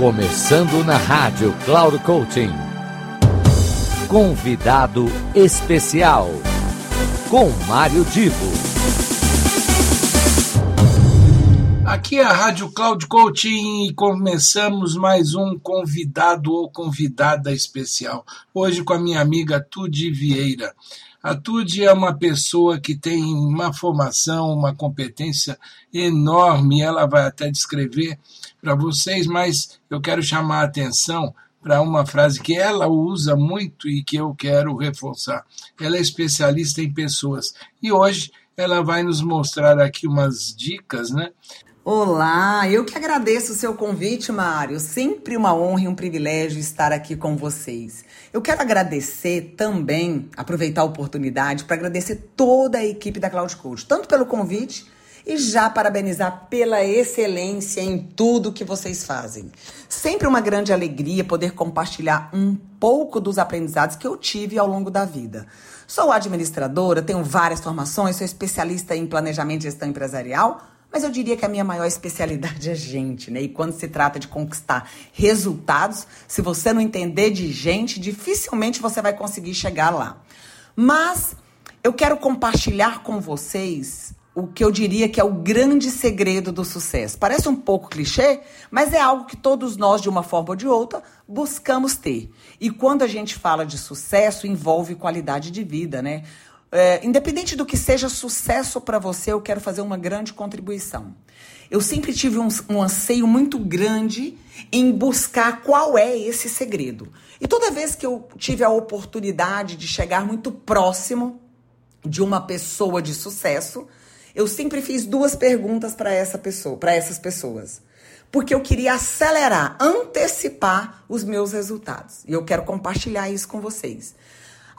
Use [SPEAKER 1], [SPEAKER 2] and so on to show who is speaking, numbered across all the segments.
[SPEAKER 1] Começando na rádio Cloud Coaching. Convidado especial com Mário Divo.
[SPEAKER 2] Aqui é a Rádio Cloud Coaching e começamos mais um convidado ou convidada especial. Hoje com a minha amiga Tudy Vieira. A Tudy é uma pessoa que tem uma formação, uma competência enorme, ela vai até descrever para vocês, mas eu quero chamar a atenção para uma frase que ela usa muito e que eu quero reforçar. Ela é especialista em pessoas e hoje ela vai nos mostrar aqui umas dicas, né?
[SPEAKER 3] Olá, eu que agradeço o seu convite, Mário. Sempre uma honra e um privilégio estar aqui com vocês. Eu quero agradecer também, aproveitar a oportunidade para agradecer toda a equipe da Cloud Coach, tanto pelo convite e já parabenizar pela excelência em tudo que vocês fazem. Sempre uma grande alegria poder compartilhar um pouco dos aprendizados que eu tive ao longo da vida. Sou administradora, tenho várias formações, sou especialista em planejamento e gestão empresarial mas eu diria que a minha maior especialidade é gente, né? E quando se trata de conquistar resultados, se você não entender de gente, dificilmente você vai conseguir chegar lá. Mas eu quero compartilhar com vocês o que eu diria que é o grande segredo do sucesso. Parece um pouco clichê, mas é algo que todos nós, de uma forma ou de outra, buscamos ter. E quando a gente fala de sucesso, envolve qualidade de vida, né? É, independente do que seja sucesso para você, eu quero fazer uma grande contribuição. Eu sempre tive um, um, anseio muito grande em buscar qual é esse segredo. E toda vez que eu tive a oportunidade de chegar muito próximo de uma pessoa de sucesso, eu sempre fiz duas perguntas para essa pessoa, para essas pessoas. Porque eu queria acelerar, antecipar os meus resultados. E eu quero compartilhar isso com vocês.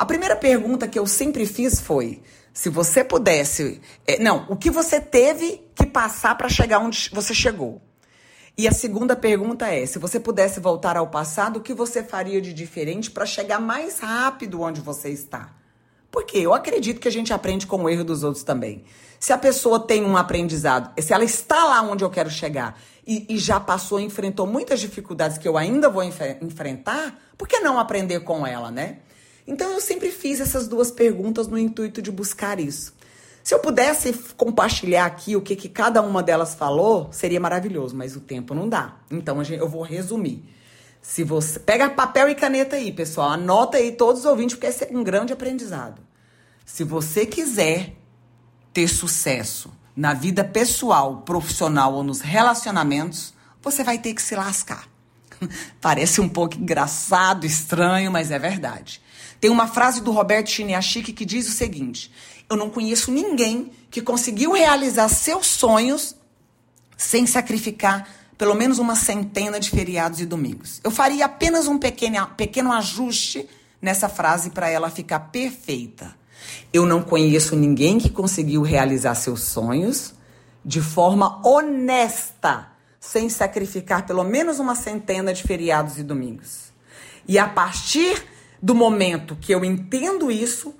[SPEAKER 3] A primeira pergunta que eu sempre fiz foi: se você pudesse. Não, o que você teve que passar para chegar onde você chegou? E a segunda pergunta é: se você pudesse voltar ao passado, o que você faria de diferente para chegar mais rápido onde você está? Porque eu acredito que a gente aprende com o erro dos outros também. Se a pessoa tem um aprendizado, se ela está lá onde eu quero chegar e, e já passou, enfrentou muitas dificuldades que eu ainda vou enf enfrentar, por que não aprender com ela, né? Então eu sempre fiz essas duas perguntas no intuito de buscar isso. Se eu pudesse compartilhar aqui o que, que cada uma delas falou, seria maravilhoso, mas o tempo não dá. Então eu vou resumir. Se você pega papel e caneta aí, pessoal, anota aí todos os ouvintes porque é um grande aprendizado. Se você quiser ter sucesso na vida pessoal, profissional ou nos relacionamentos, você vai ter que se lascar. Parece um pouco engraçado, estranho, mas é verdade. Tem uma frase do Roberto Chiniachik que diz o seguinte: Eu não conheço ninguém que conseguiu realizar seus sonhos sem sacrificar pelo menos uma centena de feriados e domingos. Eu faria apenas um pequeno, pequeno ajuste nessa frase para ela ficar perfeita. Eu não conheço ninguém que conseguiu realizar seus sonhos de forma honesta, sem sacrificar pelo menos uma centena de feriados e domingos. E a partir do momento que eu entendo isso,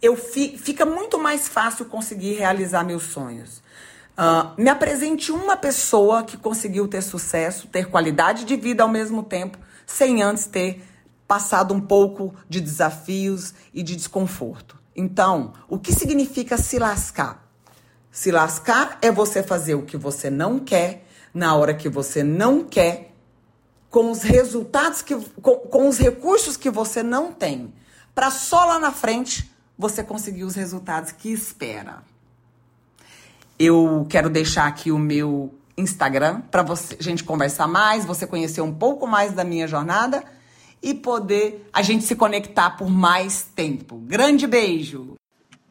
[SPEAKER 3] eu fi, fica muito mais fácil conseguir realizar meus sonhos. Uh, me apresente uma pessoa que conseguiu ter sucesso, ter qualidade de vida ao mesmo tempo, sem antes ter passado um pouco de desafios e de desconforto. Então, o que significa se lascar? Se lascar é você fazer o que você não quer, na hora que você não quer com os resultados que com, com os recursos que você não tem, para só lá na frente você conseguir os resultados que espera. Eu quero deixar aqui o meu Instagram para você a gente conversar mais, você conhecer um pouco mais da minha jornada e poder a gente se conectar por mais tempo. Grande beijo.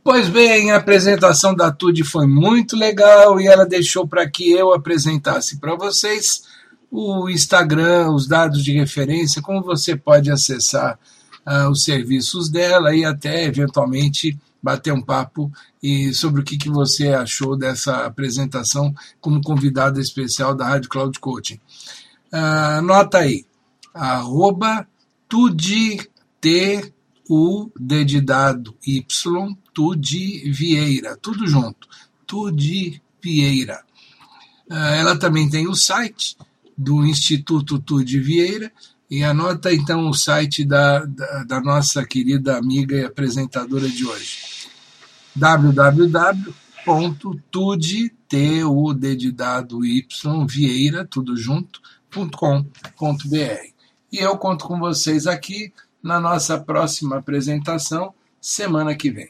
[SPEAKER 2] Pois bem, a apresentação da Tude foi muito legal e ela deixou para que eu apresentasse para vocês o Instagram, os dados de referência, como você pode acessar uh, os serviços dela e até eventualmente bater um papo e sobre o que, que você achou dessa apresentação como convidada especial da Rádio Cloud Coaching. Uh, anota aí, arroba Tudi, T, U, D de dado, Y, Tudi Vieira, tudo junto, Tudi Vieira. Uh, ela também tem o site do Instituto Tude Vieira e anota então o site da, da, da nossa querida amiga e apresentadora de hoje. www.tude t u d de vieira tudo junto .com.br e eu conto com vocês aqui na nossa próxima apresentação semana que vem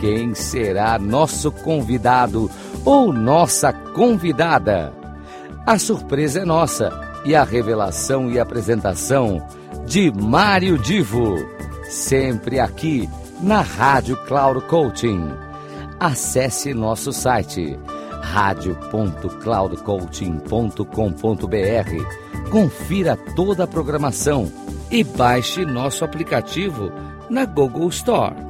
[SPEAKER 1] quem será nosso convidado ou nossa convidada. A surpresa é nossa e a revelação e apresentação de Mário Divo, sempre aqui na Rádio Cloud Coaching. Acesse nosso site radio.cloudcoaching.com.br. Confira toda a programação e baixe nosso aplicativo na Google Store.